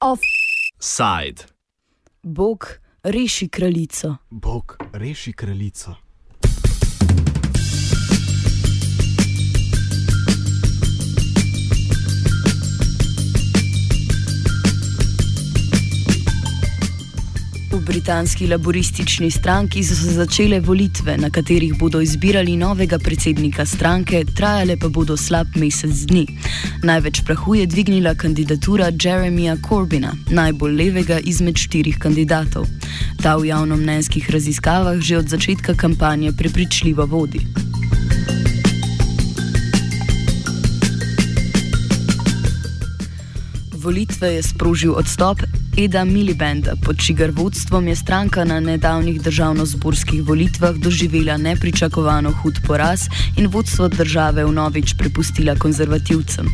Offside. Bog reši kraljico. Bog reši kraljico. Britanski laboristični stranki so se začele volitve, na katerih bodo izbirali novega predsednika stranke, trajale pa bodo slab mesec dni. Največ prahu je dvignila kandidatura Jeremija Corbina, najbolj levega izmed štirih kandidatov. Ta v javnomnenjskih raziskavah že od začetka kampanje prepričljivo vodi. Volitve je sprožil odstop Eda Milibanda, pod čigar vodstvom je stranka na nedavnih državno-zborskih volitvah doživela nepričakovano hud poraz in vodstvo države vnovič prepustila konzervativcem.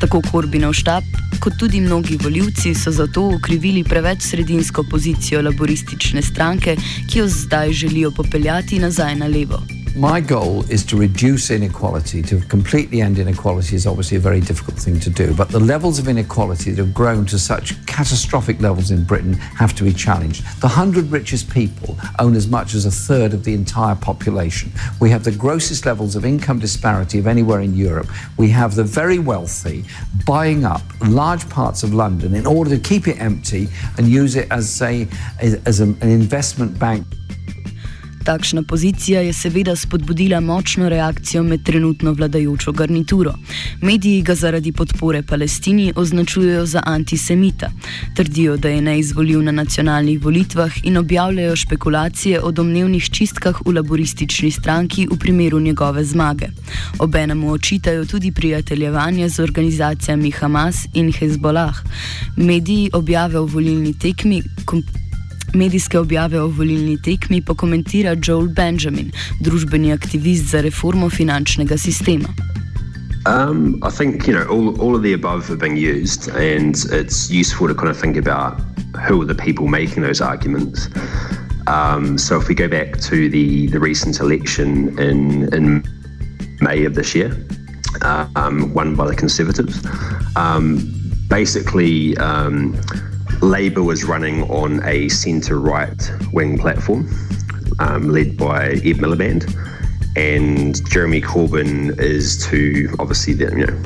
Tako Korbinov štab, kot tudi mnogi voljivci so zato ukrivili preveč sredinsko pozicijo laboristične stranke, ki jo zdaj želijo popeljati nazaj na levo. My goal is to reduce inequality. To completely end inequality is obviously a very difficult thing to do, but the levels of inequality that have grown to such catastrophic levels in Britain have to be challenged. The 100 richest people own as much as a third of the entire population. We have the grossest levels of income disparity of anywhere in Europe. We have the very wealthy buying up large parts of London in order to keep it empty and use it as, a, as an investment bank. Takšna pozicija je seveda spodbudila močno reakcijo med trenutno vladajočo garnituro. Mediji ga zaradi podpore Palestini označujejo za antisemita. Trdijo, da je neizvoljiv na nacionalnih volitvah in objavljajo špekulacije o domnevnih čistkah v laboristični stranki v primeru njegove zmage. Obenem mu očitajo tudi prijateljevanje z organizacijami Hamas in Hezbollah. Mediji objave o volilni tekmi. Medijske objave o volilni tekmi pokomentira Joel Benjamin, družbeni aktivist za reformo finančnega sistema. Um, I think you know all, all of the above are being used, and it's useful to kind of think about who are the people making those arguments. Um, so if we go back to the the recent election in in May of this year, um, won by the Conservatives, um, basically. Labour was running on a centre right wing platform um, led by Ed Miliband, and Jeremy Corbyn is to obviously the, you know,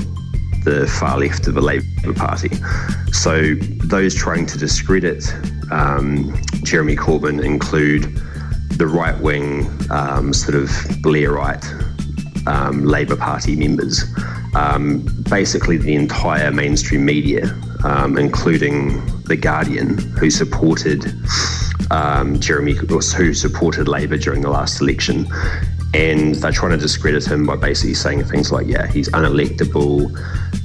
the far left of the Labour Party. So those trying to discredit um, Jeremy Corbyn include the right wing, um, sort of Blairite um, Labour Party members. Um, basically, the entire mainstream media um, including The Guardian, who supported um, Jeremy, who supported Labour during the last election. And they're trying to discredit him by basically saying things like, yeah, he's unelectable.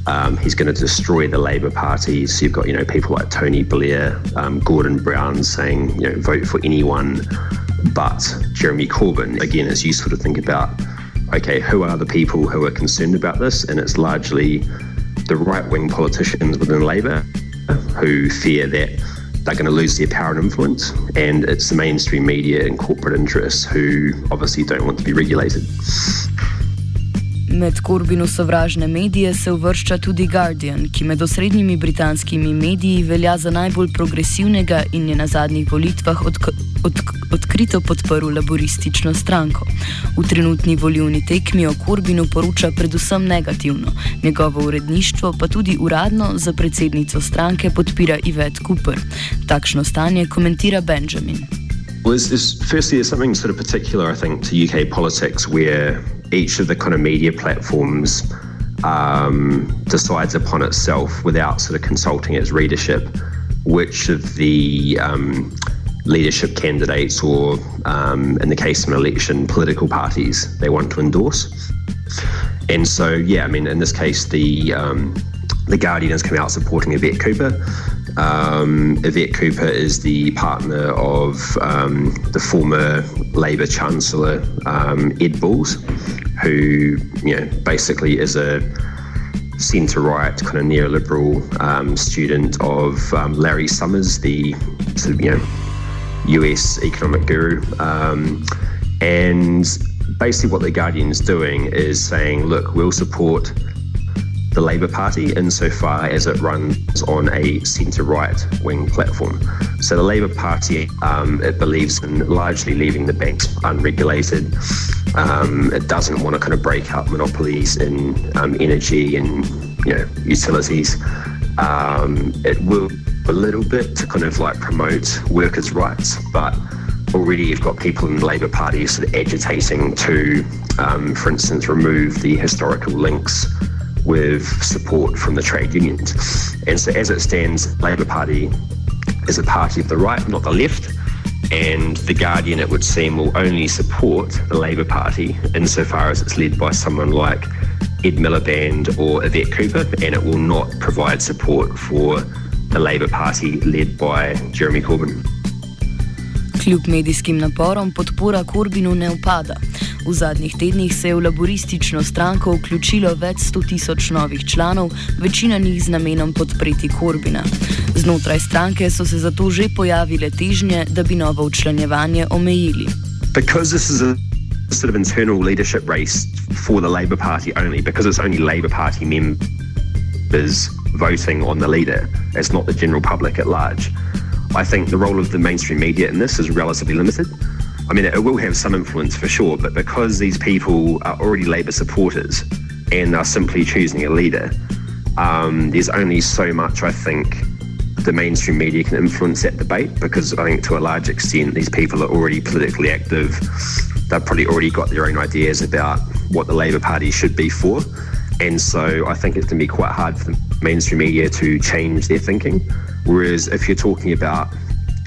Um, he's going to destroy the Labour Party. So you've got, you know, people like Tony Blair, um, Gordon Brown saying, you know, vote for anyone but Jeremy Corbyn. Again, it's useful to think about, okay, who are the people who are concerned about this? And it's largely the right wing politicians within Labour who fear that they're going to lose their power and influence, and it's the mainstream media and corporate interests who obviously don't want to be regulated. Med Corbinu sovražne medije se uvršča tudi Guardian, ki med osrednjimi britanskimi mediji velja za najbolj progresivnega in je na zadnjih volitvah od, od, odkrito podprl laboristično stranko. V trenutni volivni tekmi o Corbinu poroča predvsem negativno, njegovo uredništvo pa tudi uradno za predsednico stranke podpira Ivet Cooper. Takšno stanje komentira Benjamin. Well, it's, it's, firstly, there's something sort of particular, I think, to UK politics where each of the kind of media platforms um, decides upon itself without sort of consulting its readership which of the um, leadership candidates or, um, in the case of an election, political parties they want to endorse. And so, yeah, I mean, in this case, the um, the Guardian has come out supporting Yvette Cooper. Um, Yvette Cooper is the partner of um, the former Labour Chancellor um, Ed Balls, who you know basically is a centre right kind of neoliberal um, student of um, Larry Summers, the sort of you know US economic guru. And basically, what the Guardian is doing is saying, look, we'll support the Labour Party insofar as it runs on a centre right wing platform. So the Labour Party, um, it believes in largely leaving the banks unregulated. Um, it doesn't want to kind of break up monopolies in um, energy and you know utilities. Um, it will a little bit to kind of like promote workers' rights, but already you've got people in the Labour Party sort of agitating to, um, for instance, remove the historical links with support from the trade unions. And so, as it stands, Labour Party is a party of the right, not the left. And the Guardian, it would seem, will only support the Labour Party insofar as it's led by someone like Ed Miliband or Yvette Cooper, and it will not provide support for the Labour Party led by Jeremy Corbyn. Kljub medijskim naporom podpora Corbynu ne upada. V zadnjih tednih se je v laboristično stranko vključilo več sto tisoč novih članov, večina njih z namenom podpreti Korbina. Znotraj stranke so se zato že pojavile težnje, da bi novo učlanjevanje omejili. Sort of internal leadership race for the Labour Party only, because it's only Labour Party members voting on the leader. It's not the general public at large. I think the role of the mainstream media in this is relatively limited. I mean, it will have some influence for sure, but because these people are already Labour supporters and are simply choosing a leader, um, there's only so much I think the mainstream media can influence that debate because I think to a large extent these people are already politically active. They've probably already got their own ideas about what the Labour Party should be for. And so I think it's going to be quite hard for the mainstream media to change their thinking. Whereas if you're talking about,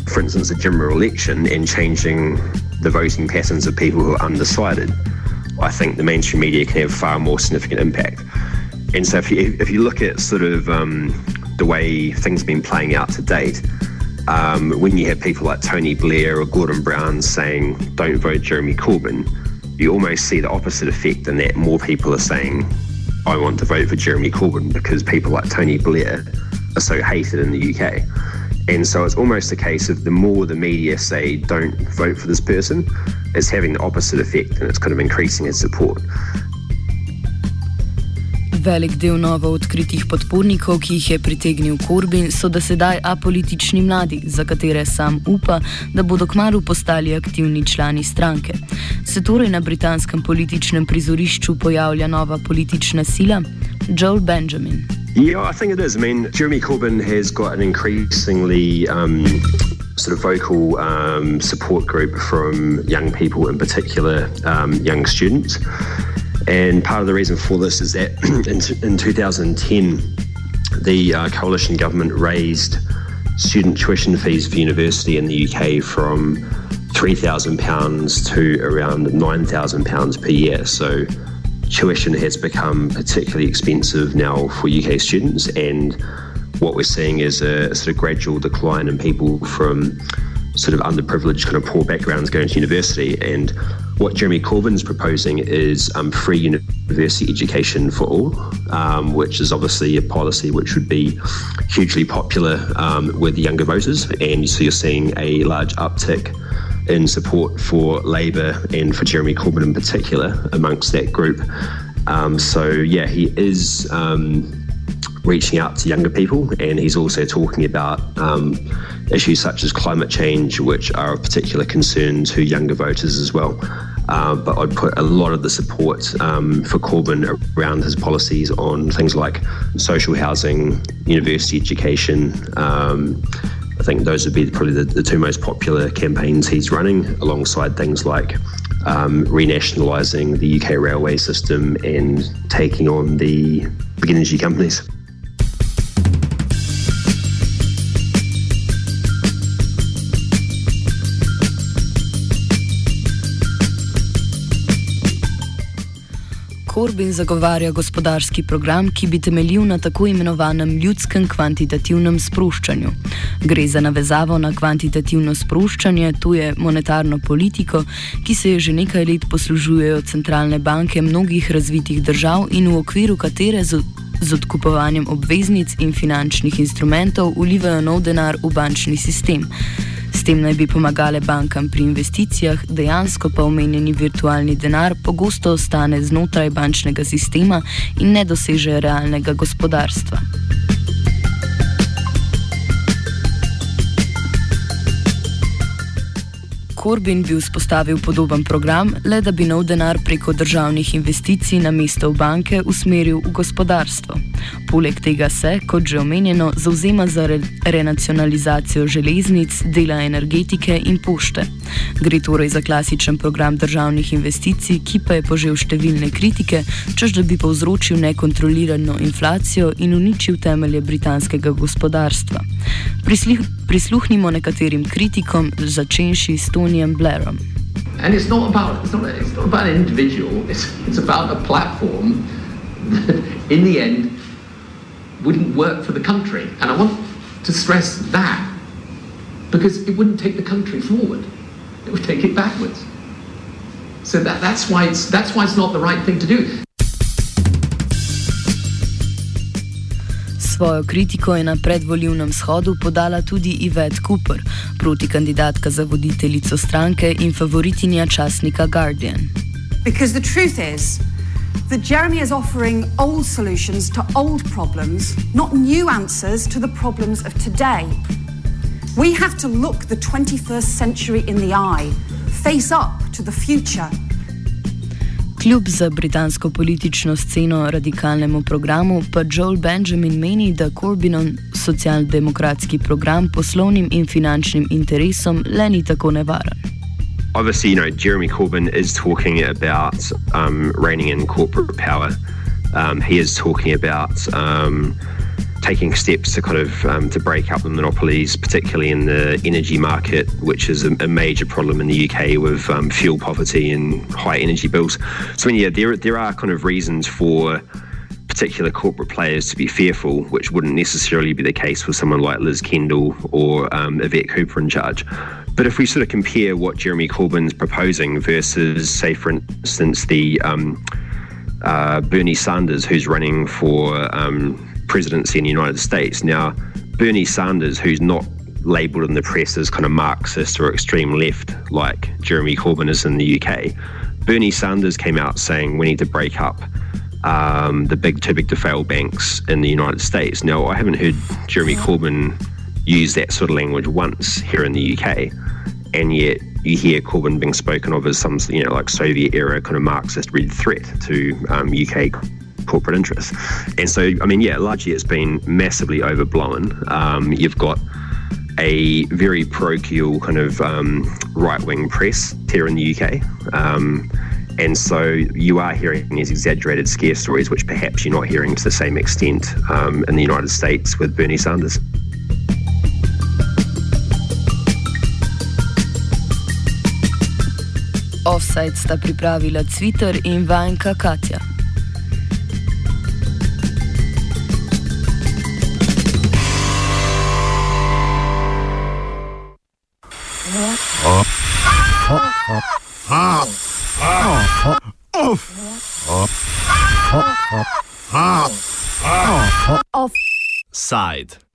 for instance, a general election and changing the voting patterns of people who are undecided, I think the mainstream media can have far more significant impact. And so if you, if you look at sort of um, the way things have been playing out to date, um, when you have people like Tony Blair or Gordon Brown saying, don't vote Jeremy Corbyn, you almost see the opposite effect in that more people are saying, I want to vote for Jeremy Corbyn because people like Tony Blair are so hated in the UK. And so it's almost a case of the more the media say don't vote for this person, it's having the opposite effect and it's kind of increasing its support. Velik del novo odkritih podpornikov, ki jih je pritegnil Corbyn, so da sedaj apolitični mladi, za katere sam upa, da bodo kmalo postali aktivni člani stranke. Se torej na britanskem političnem prizorišču pojavlja nova politična sila? Joel Benjamin. Yeah, I think it is. I mean, Jeremy Corbyn has got an increasingly um, sort of vocal um, support group from young people, in particular, um, young students. And part of the reason for this is that in, in 2010, the uh, coalition government raised student tuition fees for university in the UK from £3,000 to around £9,000 per year. So tuition has become particularly expensive now for UK students, and what we're seeing is a sort of gradual decline in people from sort of underprivileged, kind of poor backgrounds going to university. And what Jeremy Corbyn is proposing is um, free university education for all, um, which is obviously a policy which would be hugely popular um, with younger voters. And so you're seeing a large uptick in support for Labour and for Jeremy Corbyn in particular amongst that group. Um, so, yeah, he is um, reaching out to younger people and he's also talking about um, issues such as climate change, which are of particular concern to younger voters as well. Uh, but I'd put a lot of the support um, for Corbyn around his policies on things like social housing, university education, um, I think those would be probably the, the two most popular campaigns he's running, alongside things like um, renationalising the UK railway system and taking on the big energy companies. Corbyn zagovarja gospodarski program, ki bi temeljil na tako imenovanem ljudskem kvantitativnem sproščanju. Gre za navezavo na kvantitativno sproščanje, to je monetarno politiko, ki se je že nekaj let poslužujejo centralne banke mnogih razvitih držav in v okviru katere z, z odkupovanjem obveznic in finančnih instrumentov ulivajo nov denar v bančni sistem tem naj bi pomagale bankam pri investicijah, dejansko pa omenjeni virtualni denar pogosto ostane znotraj bančnega sistema in ne doseže realnega gospodarstva. Corbyn bi vzpostavil podoben program, le da bi nov denar preko državnih investicij na mesto v banke usmeril v gospodarstvo. Poleg tega se, kot že omenjeno, zauzema za re renacionalizacijo železnic, dela energetike in pošte. Gre torej za klasičen program državnih investicij, ki pa je požel številne kritike, čež da bi povzročil nekontrolirano inflacijo in uničil temelje britanskega gospodarstva. Prislih prisluhnimo nekaterim kritikom, začenši s Tonyjem Blairom. And it's not about it's not, it's not about an individual. It's it's about a platform that, in the end, wouldn't work for the country. And I want to stress that because it wouldn't take the country forward. It would take it backwards. So that, that's why it's that's why it's not the right thing to do. Svojo kritiko je na shodu podala tudi Yvette Cooper, za voditeljico stranke in favoritinja časnika Guardian. Because the truth is that Jeremy is offering old solutions to old problems, not new answers to the problems of today. We have to look the 21st century in the eye, face up to the future. Kljub za britansko politično sceno radikalnemu programu, pa Joel Benjamin meni, da Corbynov socialdemokratski program poslovnim in finančnim interesom le ni tako nevaren. Obviously, you know, Jeremy Corbyn is talking about um, reining in corporate power. Um, he is talking about um, taking steps to kind of um, to break up the monopolies, particularly in the energy market, which is a, a major problem in the UK with um, fuel poverty and high energy bills. So, I mean, yeah, there there are kind of reasons for particular corporate players to be fearful, which wouldn't necessarily be the case with someone like Liz Kendall or um, Yvette Cooper in charge. But if we sort of compare what Jeremy Corbyn's proposing versus, say, for instance, the um, uh, Bernie Sanders, who's running for um, presidency in the United States. Now, Bernie Sanders, who's not labelled in the press as kind of Marxist or extreme left like Jeremy Corbyn is in the UK, Bernie Sanders came out saying we need to break up um, the big too big to fail banks in the United States. Now, I haven't heard Jeremy Corbyn use that sort of language once here in the UK, and yet you hear Corbyn being spoken of as some, you know, like Soviet era kind of Marxist red threat to um, UK corporate interests. And so, I mean, yeah, largely it's been massively overblown. Um, you've got a very parochial kind of um, right wing press here in the UK. Um, and so you are hearing these exaggerated scare stories, which perhaps you're not hearing to the same extent um, in the United States with Bernie Sanders. Offside sta pripravila Twitter in Vanka Katja. Offside.